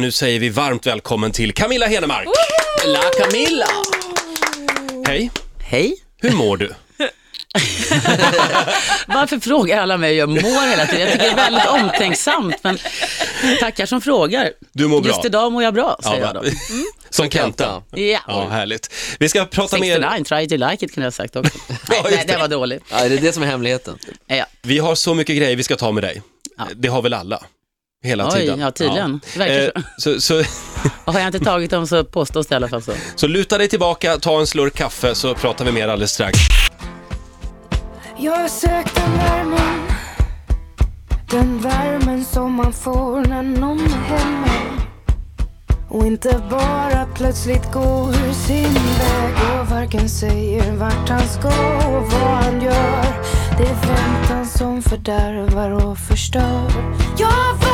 Nu säger vi varmt välkommen till Camilla Henemark. La Camilla! Hej, Hej. hur mår du? Varför frågar alla mig hur jag mår hela tiden? Jag tycker det är väldigt omtänksamt, men tackar som frågar. Du mår bra. Just idag mår jag bra, säger jag då. Som Kenta. Ja. Ja, härligt. Vi ska prata mer... 69, try to like it kunde jag ha sagt också. Nej, just nej, det var dåligt. Ja, det är det som är hemligheten. Ja. Vi har så mycket grejer vi ska ta med dig. Ja. Det har väl alla? Hela Oj, tiden. ja, tydligen. Verkar Eh, så, så, har jag inte tagit dem så påstås det i alla fall så. så luta dig tillbaka, ta en slurk kaffe så pratar vi mer alldeles strax. Jag har sökt den värmen Den värmen som man får när någon är hemma Och inte bara plötsligt går sin väg Och varken säger vart han ska och vad han gör Det är väntan som fördärvar och förstör Jag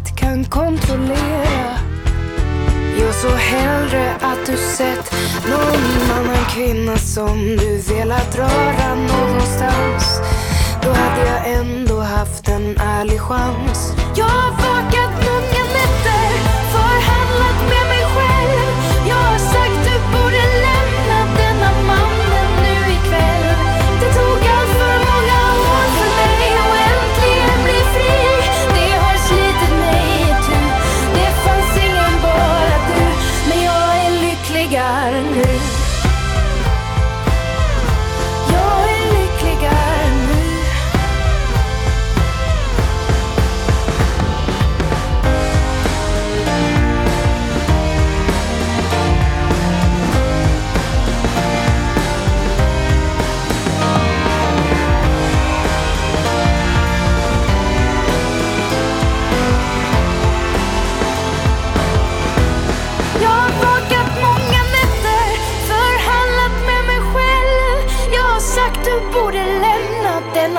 lätt kan kontrollera jag så hellre att du sett någon annan kvinna som du velat röra någonstans. Då hade jag ändå haft en ärlig chans. Jag har vakat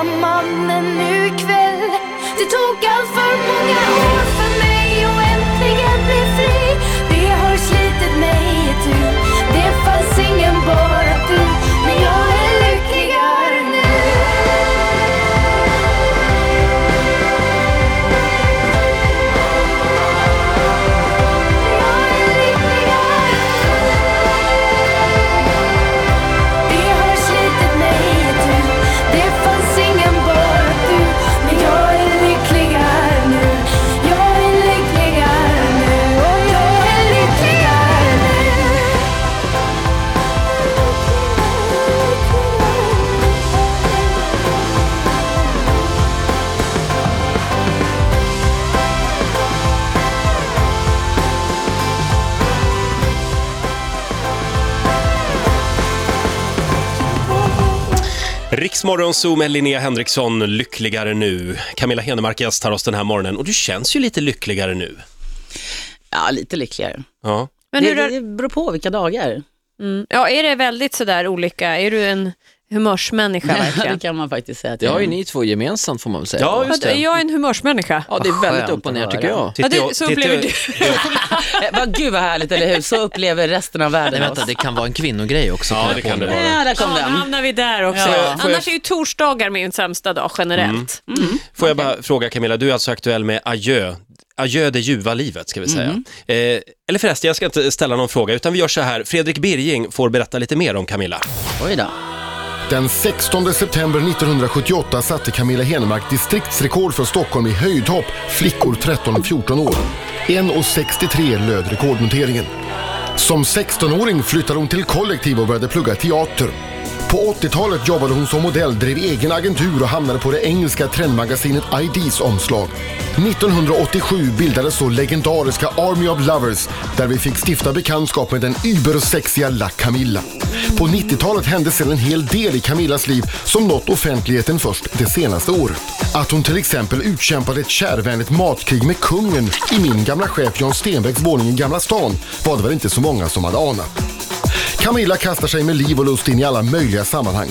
mannen nu ikväll. Det tog Riksmorgon Zoo med Linnea Henriksson, lyckligare nu. Camilla Henemark gästar oss den här morgonen och du känns ju lite lyckligare nu. Ja, lite lyckligare. Ja. Men det, hur, det beror på vilka dagar. mm, ja, är det väldigt sådär olika? Är du en humörsmänniska det verkligen? kan man faktiskt säga. Det har ju är. ni två gemensamt får man väl säga. Ja, just det. Är jag en humörsmänniska? Ja, det är väldigt upp och ner tycker jag. Ja, Titta, det- så upplever du. Vad- Gud vad härligt, eller hur? Så upplever resten av världen Nej, vänta, det kan vara en kvinnogrej också. Ja, det kan det vara. Ja, där kom Ja, den. hamnar vi där också. Ja. Annars är ju torsdagar min sämsta dag generellt. Får jag bara fråga Camilla, du är alltså aktuell med Adjö. Adjö det ljuva livet ska vi säga. Eh, eller förresten, jag ska inte ställa någon fråga utan vi gör så här. Fredrik Birging får berätta lite mer om Camilla. Oj då. Den 16 september 1978 satte Camilla Henemark distriktsrekord för Stockholm i höjdhopp, flickor 13-14 år. 1,63 löd rekordnoteringen. Som 16-åring flyttade hon till kollektiv och började plugga teater. På 80-talet jobbade hon som modell, drev egen agentur och hamnade på det engelska trendmagasinet IDs omslag. 1987 bildades så legendariska Army of Lovers där vi fick stifta bekantskap med den übersexiga La Camilla. På 90-talet hände sedan en hel del i Camillas liv som nått offentligheten först det senaste året. Att hon till exempel utkämpade ett kärvänligt matkrig med kungen i min gamla chef Jan Stenbecks våning i Gamla stan var det väl inte så många som hade anat. Camilla kastar sig med liv och lust in i alla möjliga sammanhang.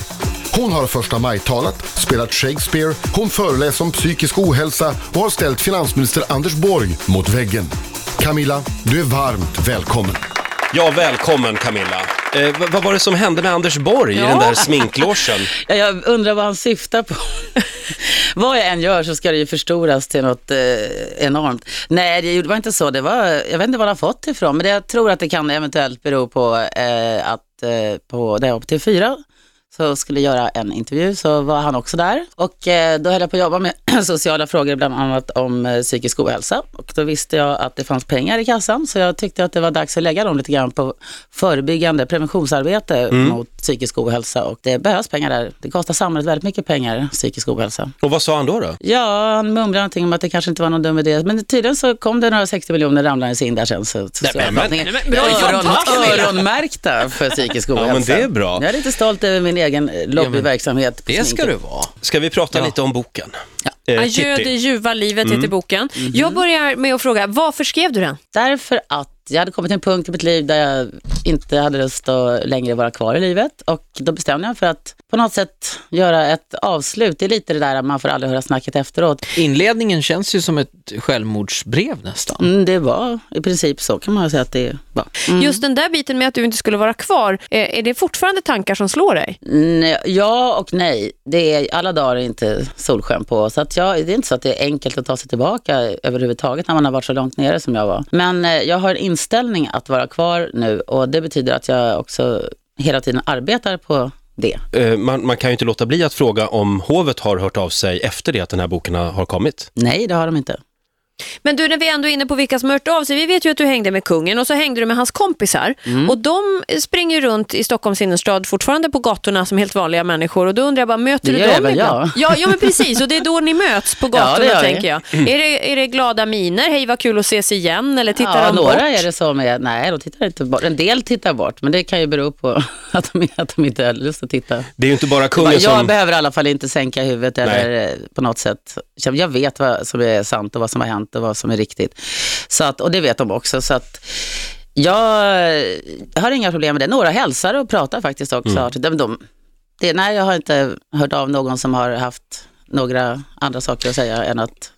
Hon har första maj-talat, spelat Shakespeare, hon föreläser om psykisk ohälsa och har ställt finansminister Anders Borg mot väggen. Camilla, du är varmt välkommen. Ja, välkommen Camilla. Eh, vad, var det som hände med Anders Borg i Ja. den där sminklogen? Ja, jag undrar vad han syftar på. vad jag än gör så ska det ju förstoras till något eh, enormt. Nej, det var inte så. Det var, jag vet inte var han fått det ifrån, men det, jag tror att det kan eventuellt bero på eh, att eh, på, jag var på TV4 så skulle göra en intervju så var han också där och eh, då höll jag på att jobba med sociala frågor bland annat om eh, psykisk ohälsa och då visste jag att det fanns pengar i kassan så jag tyckte att det var dags att lägga dem lite grann på förebyggande preventionsarbete mot psykisk ohälsa och det behövs pengar där. Det kostar samhället väldigt mycket pengar, psykisk ohälsa. Och vad sa han då? då? Ja, han mumlade någonting om att det kanske inte var någon dum idé, men tydligen så kom det några 60 miljoner ramlandes in där sen. Så, så men- men- men bra jobbat, Öron, öronmärkta för psykisk men ohälsa. det är bra. Jag är lite stolt över min egen eh, lobbyverksamhet. på Det ska sminket. du vara. Ska vi prata Ja. lite om boken? Ja. Eh, Adjö det ljuva livet Mm. heter boken. Mhm. Jag börjar med att fråga, varför skrev du den? Därför att jag hade kommit till en punkt i mitt liv där jag inte hade lust att längre vara kvar i livet och då bestämde jag mig för att på något sätt göra ett avslut. Det är lite det där att man får aldrig höra snacket efteråt. Inledningen känns ju som ett självmordsbrev nästan. Mm, det var i princip så kan man säga att det var. Mm. Just den där biten med att du inte skulle vara kvar, eh, är det fortfarande tankar som slår dig? Nej, Ja och nej. Det är, alla dagar är inte solsken på. Så att jag, det är inte så att det är enkelt att ta sig tillbaka överhuvudtaget när man har varit så långt nere som jag var. Men eh, jag har en inställning att vara kvar nu och det betyder att jag också hela tiden arbetar på det. Eh, man, man kan ju inte låta bli att fråga om hovet har hört av sig efter det att den här boken har har kommit. Nej, det har de inte. Men du, när vi ändå är inne på vilka som har hört av sig, vi vet ju att du hängde med kungen och så hängde du med hans kompisar. Mm. Och de springer runt i Stockholms innerstad fortfarande på gatorna som helt vanliga människor. Och då undrar jag bara, möter Det du dem ibland? jag. Ja, ja, men precis. Och det är då ni möts på Ja, gatorna, vi. tänker jag. Är, det, är det glada miner? Hej, vad kul att ses igen? Eller tittar ja, de några bort? är det som är, nej, de tittar inte bort. En del tittar bort, men det kan ju bero på att de, att de inte har lust att titta. Det är ju inte bara kungen Jag som... behöver i alla fall inte sänka huvudet eller eh, på något sätt. Jag vet vad som är sant och vad som har hänt och vad som är riktigt. Så att, och det vet de också. Så att jag har inga problem med det. Några hälsar och pratar faktiskt också. Mm. De, de, det, nej, jag har inte hört av någon som har haft några andra saker att säga än att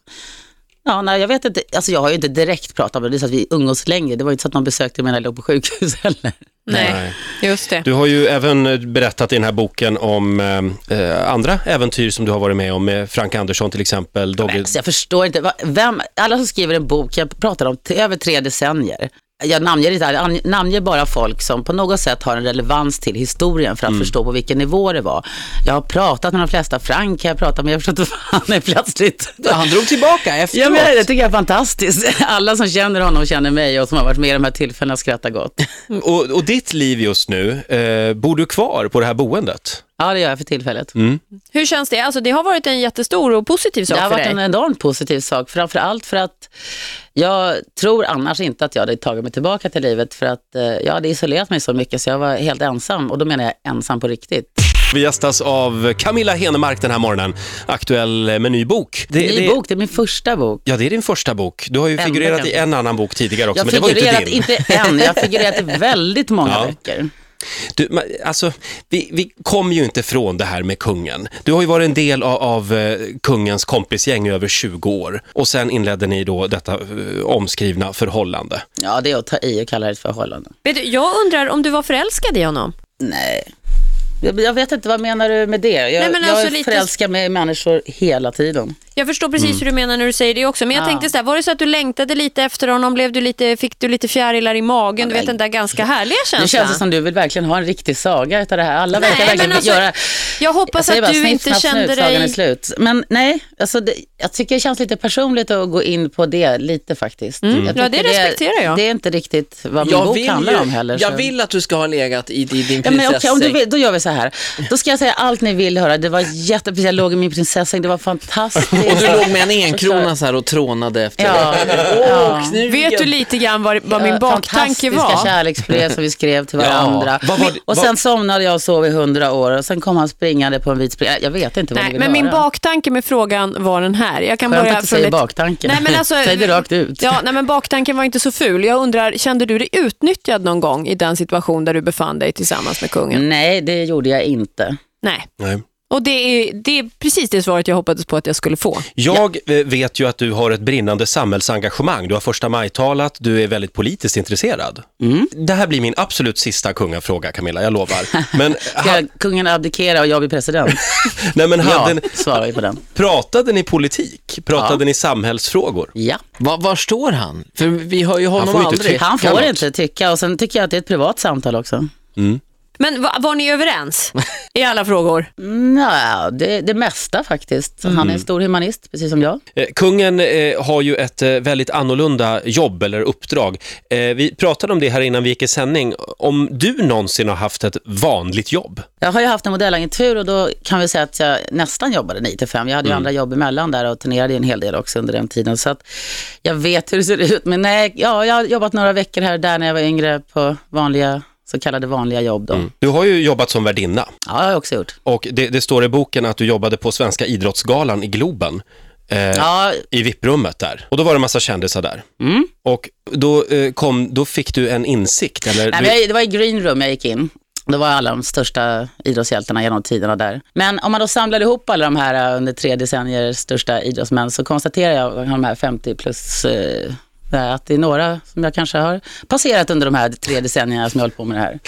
Ja, nej, jag vet inte. Alltså, jag har ju inte direkt pratat med det, så att vi umgås längre. Det var inte så att någon besökte mig när jag låg på sjukhus heller. Nej, Nej. just det. Du har ju även berättat i den här boken om eh, andra äventyr som du har varit med om, med Frank Andersson till exempel. Dogge... Men, så jag förstår inte, vem, alla som skriver en bok, jag pratar om över tre decennier. Jag namnger, inte, namnger bara folk som på något sätt har en relevans till historien för att förstå på vilken nivå det var. Jag har pratat med de flesta, Frank har jag pratat med, jag förstår inte vad han är plötsligt. Ja, han drog tillbaka efteråt. Ja, men det tycker jag är fantastiskt. Alla som känner honom känner mig och som har varit med i de här tillfällena skrattar gott. Och, och ditt liv just nu, eh, bor du kvar på det här boendet? Ja, det gör jag för tillfället. Hur känns det? Alltså, det har varit en jättestor och positiv sak Det har för varit dig. en enormt positiv sak, framför allt för att jag tror annars inte att jag hade tagit mig tillbaka till livet för att eh, jag hade isolerat mig så mycket så jag var helt ensam och då menar jag ensam på riktigt. Vi gästas av Camilla Henemark den här morgonen, aktuell med ny bok. Det, Ny det, bok, det är min första bok. Ja, det är din första bok. Du har ju figurerat i kanske. en annan bok tidigare också, Jag men det var inte din. inte än, jag har figurerat i väldigt många Ja. böcker. Du, alltså, vi, vi kom ju inte från det här med kungen. Du har ju varit en del av, av eh, kungens kompisgäng i över 20 år och sen inledde ni då detta eh, omskrivna förhållande. Ja, det är att ta i och kalla det ett förhållande. Jag undrar om du var förälskad i honom? Nej. Jag, jag vet inte, vad menar du med det? Jag, Nej, men jag alltså är lite- förälskad med människor hela tiden. Jag förstår precis hur du menar när du säger det också. Men jag Mm. Ja. tänkte så här, var det så att du längtade lite efter honom? Blev du lite, fick du lite fjärilar i magen? Du vet den där ganska härliga känslan. känns det som du vill verkligen ha en riktig saga utav det här. Alla Nej, verkar verkligen alltså, göra... Jag hoppas säger att bara, du sniff, inte snapp, kände snut, sagan är dig... slut. Men nej, alltså det, jag tycker det känns lite personligt att gå in på det lite faktiskt. Jag Mm. Ja, det respekterar jag. Det är inte riktigt vad min Jag bok vill, handlar om heller. jag så. vill att du ska ha legat i, i din Ja, men okej, om du prinsessäng. vill, då gör vi så här. Då ska jag säga allt ni vill höra. Det var jättefint. Jag låg i min prinsessäng. Det var fantastiskt. Och du låg med en enkrona så här och trånade efter. Ja. Åh, Ja. knugen. Vet du lite grann vad, vad min Ja, baktanke Fantastiska var? kärleksbrev som vi skrev till varandra. Vad var det- och sen somnade jag och sov i hundra år och sen kom han springande på en vit spring. Jag vet inte vad Nej, ni vill men min höra. baktanke med frågan var den här. Jag kan Skönt börja att du säger ett- baktanken. Nej, men alltså, Säg det rakt ut. Ja, nej, men baktanken var inte så ful. Jag undrar, kände du dig utnyttjad någon gång i den situation där du befann dig tillsammans med kungen? Nej, det gjorde jag inte. Nej. Nej. Och det är, det är precis det svaret jag hoppades på att jag skulle få. Jag eh, vet ju att du har ett brinnande samhällsengagemang. Du har första maj-talat, du är väldigt politiskt intresserad. Mm. Det här blir min absolut sista kungafråga, Camilla, jag lovar. Men, Ska ha, kungen abdikera och jag bli president? nej, men Ja, hade, ni- svarar vi på den. pratade ni politik? Pratade Ja. ni samhällsfrågor? Ja. Va, var står han? För vi hör ju honom får inte aldrig. Han får inte tycka och sen tycker jag att det är ett privat samtal också. Men va, var ni överens i alla frågor? Nej, det, det mesta faktiskt. Han Mm. är en stor humanist, precis som jag. Eh, Kungen eh, har ju ett eh, väldigt annorlunda jobb eller uppdrag. Eh, vi pratade om det här innan vi gick i sändning. Om du någonsin har haft ett vanligt jobb? Jag har ju haft en modellagentur och då kan vi säga att jag nästan jobbade 9 till 5. Jag hade ju andra jobb emellan där och turnerade en hel del också under den tiden. Så att jag vet hur det ser ut. Men nej, ja, jag har jobbat några veckor här och där när jag var yngre på vanliga, så kallade vanliga jobb då. Du har ju jobbat som värdinna Ja, det har jag också gjort. och det, det står i boken att du jobbade på Svenska idrottsgalan i Globen. Eh, Ja, i VIP-rummet där. Och då var det en massa kändisar där. mm. Och då, eh, kom, då fick du en insikt, eller? Nej, jag, det var i green room jag gick in. Då var alla de största idrottshjältarna genom tiderna där. Men om man då samlade ihop alla de här eh, under tre decennier största idrottsmän så konstaterar jag, de här 50 plus, eh, att det är några som jag kanske har passerat under de här tre decennierna som jag hållit på med det här.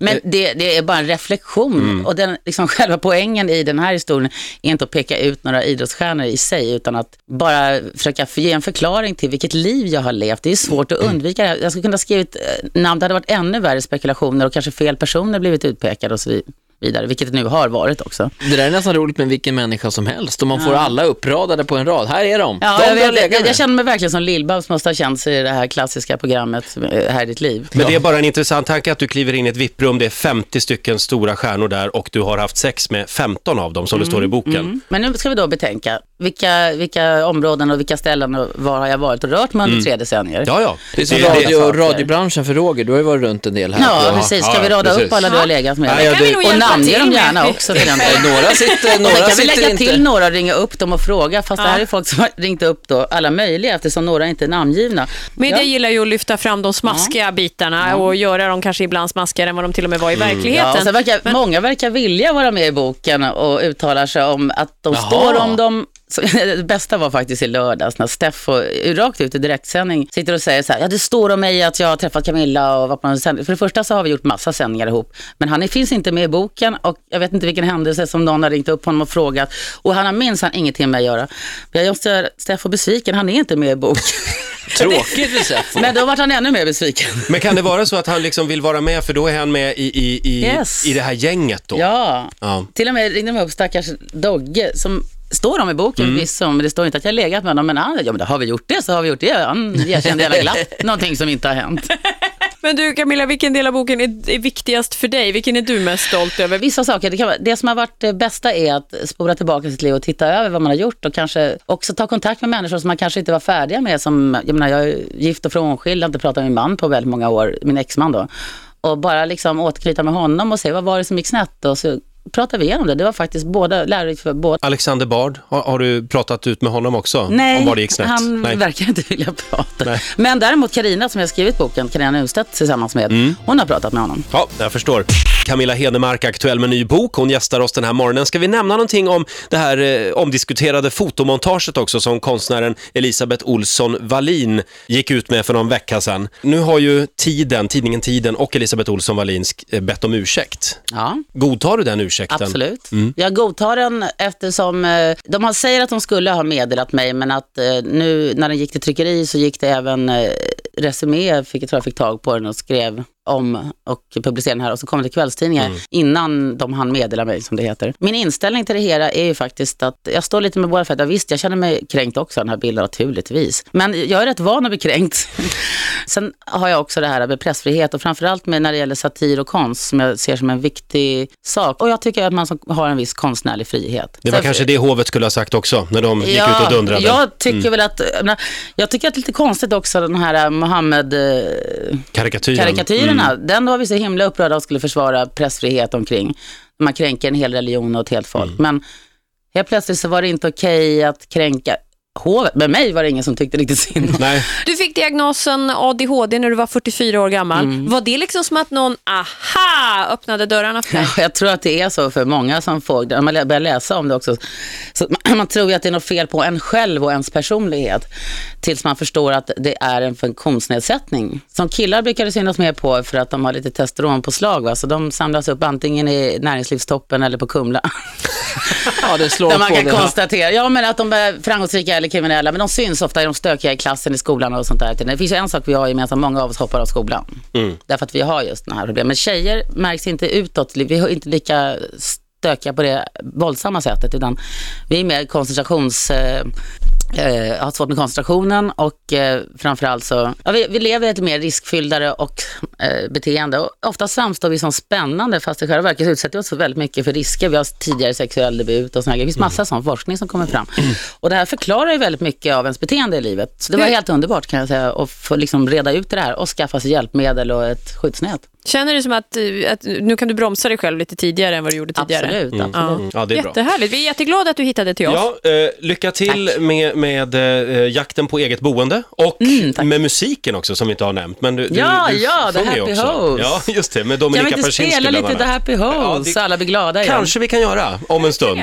Men eh, det, det är bara en reflektion och den, liksom, själva poängen i den här historien är inte att peka ut några idrottsstjärnor i sig utan att bara försöka ge en förklaring till vilket liv jag har levt. Det är svårt att undvika det här. Jag skulle kunna skrivit eh, namn, det hade varit ännu värre spekulationer och kanske fel personer blivit utpekade och så vidare, vilket det nu har varit också. Det där är nästan roligt med vilken människa som helst. Och man får alla uppradade på en rad. Här är de. Ja, de jag, vet, jag, med. jag känner mig verkligen som Lill-Babs måste ha känt sig i det här klassiska programmet eh, Här är ditt liv. men det är bara en intressant tanke att du kliver in i ett VIP-rum, det är 50 stycken stora stjärnor där och du har haft sex med 15 av dem som det står i boken. Men nu ska vi då betänka, vilka, vilka områden och vilka ställen och var har jag varit och rört mig under tre decennier? Ja, ja. Det är radio, radiobranschen för Roger. Du har ju varit runt en del här. Ja, på- precis. Ska ja, vi rada precis. upp alla du har legat med? Nej, ja, det- nog och namnge till dem gärna också för den. Några sitter, Och några sen kan vi lägga inte... till några och ringa upp dem och fråga, fast det här är folk som har ringt upp då, alla möjliga, eftersom några inte är namngivna. Media Ja. gillar ju att lyfta fram de smaskiga bitarna och göra dem kanske ibland smaskigare än vad de till och med var i Ja, verkligheten. och sen verkar, Många verkar vilja vara med i boken och uttalar sig om att de Jaha. står om dem. Så, det bästa var faktiskt i lördags när Steffo rakt ut i direktsändning sitter och säger så här, ja det står om mig att jag har träffat Camilla och på en sändning. För det första så har vi gjort massa sändningar ihop, men han finns inte med i boken och jag vet inte vilken händelse som någon har ringt upp honom och frågat och han har minsann ingenting med att göra. Jag måste göra Steffo besviken, han är inte med i boken. Tråkigt för Seffo. men då vart han ännu mer besviken. Men kan det vara så att han liksom vill vara med, för då är han med i, i, i, Yes. i det här gänget då? Ja, Ja. till och med ringde de upp stackars Dogge som står om i boken Mm. men det står inte att jag har legat med honom. Men han, ja men då har vi gjort det så har vi gjort det. Han erkände gärna glatt någonting som inte har hänt. Men du Camilla, vilken del av boken är, är viktigast för dig? Vilken är du mest stolt över? Vissa saker, det, kan, vara- det som har varit det bästa är att spola tillbaka sitt liv och titta över vad man har gjort och kanske också ta kontakt med människor som man kanske inte var färdiga med. Som, jag menar, jag är gift och frånskild, jag har inte pratat med min man på väldigt många år, min exman då. Och bara liksom återknyta med honom och se vad var det som gick snett och så pratar vi igenom det. Det var faktiskt båda, lärorikt för båda. Alexander Bard, har, har du pratat ut med honom också? Nej, om vad det gick snett? han Nej. verkar inte vilja prata. Nej. Men däremot Karina som jag skrivit boken, Karina Nunstedt tillsammans med, Mm. hon har pratat med honom. Ja, jag förstår. Camilla Henemark, aktuell med ny bok. Hon gästar oss den här morgonen. Ska vi nämna någonting om det här eh, omdiskuterade fotomontaget också som konstnären Elisabeth Olsson Wallin gick ut med för någon vecka sedan. Nu har ju Tiden, tidningen Tiden och Elisabeth Olsson Wallin eh, bett om ursäkt. Ja, Godtar du den ursäkten? Absolut. Jag godtar den eftersom eh, de har, säger att de skulle ha meddelat mig, men att eh, nu när den gick till tryckeri så gick det även eh, Resumé, fick, jag tror jag fick tag på den och skrev om och publicera den här och så kom det kvällstidningar Mm. innan de hann meddela mig som det heter. Min inställning till det hela är ju faktiskt att jag står lite med båda fötterna. Visst, jag känner mig kränkt också av den här bilden naturligtvis. Men jag är rätt van att bli kränkt. Sen har jag också det här med pressfrihet och framförallt med när det gäller satir och konst som jag ser som en viktig sak. Och jag tycker att man har en viss konstnärlig frihet. Det var Sen- kanske det hovet skulle ha sagt också, när de gick ut och dundrade. Mm. jag tycker väl att, jag, tycker att det är lite konstigt också den här Mohammed-karikatyrerna. Karikatyren. Mm. Den var vi så himla upprörda och skulle försvara pressfrihet omkring. Man kränker en hel religion och ett helt folk. Mm. Men helt plötsligt så var det inte okej att kränka hovet. Med mig var det ingen som tyckte riktigt synd om. Nej, Du fick diagnosen ADHD när du var 44 år gammal. Mm. Var det liksom som att någon, aha, öppnade dörrarna för dig? Jag tror att det är så för många som får, när man börjar läsa om det också, så man tror ju att det är något fel på en själv och ens personlighet, tills man förstår att det är en funktionsnedsättning. Som killar brukar det synas mer på för att de har lite testosteronpåslag, va? så de samlas upp antingen i näringslivstoppen eller på Kumla. Ja, det slår Där man på kan det. konstatera, ja men att de är framgångsrika eller kriminella, men de syns ofta i de stökiga i klassen, i skolan och sånt där. Det finns ju en sak vi har gemensamt, många av oss hoppar av skolan. Därför att vi har just den här problemen. Men tjejer märks inte utåt, vi är inte lika stökiga på det våldsamma sättet, utan vi är mer koncentrations... Eh, har svårt med koncentrationen och eh, framförallt så, ja, vi, vi lever ett mer riskfylldare och eh, beteende och ofta framstår vi som spännande fast i själva verket utsätter vi oss för väldigt mycket för risker. Vi har tidigare sexuell debut och grejer. Det finns massa sån forskning som kommer fram. Och det här förklarar ju väldigt mycket av ens beteende i livet. Så det var helt underbart kan jag säga att få liksom reda ut det här och skaffa sig hjälpmedel och ett skyddsnät. Känner du som att, eh, att nu kan du bromsa dig själv lite tidigare än vad du gjorde tidigare? Absolut, absolut. Ja. ja det är bra. Jättehärligt. Vi är jätteglada att du hittade till oss. Ja, eh, lycka till med, med eh, jakten på eget boende och Mm, tack. med musiken också som vi inte har nämnt. Men du, Ja, du, du ja, The Happy också. Hoes. Ja, just det, med Kan Dominika vi inte Persinski spela lite The. Happy Ja, Hoes det så alla blir glada igen? kanske vi kan göra om en stund.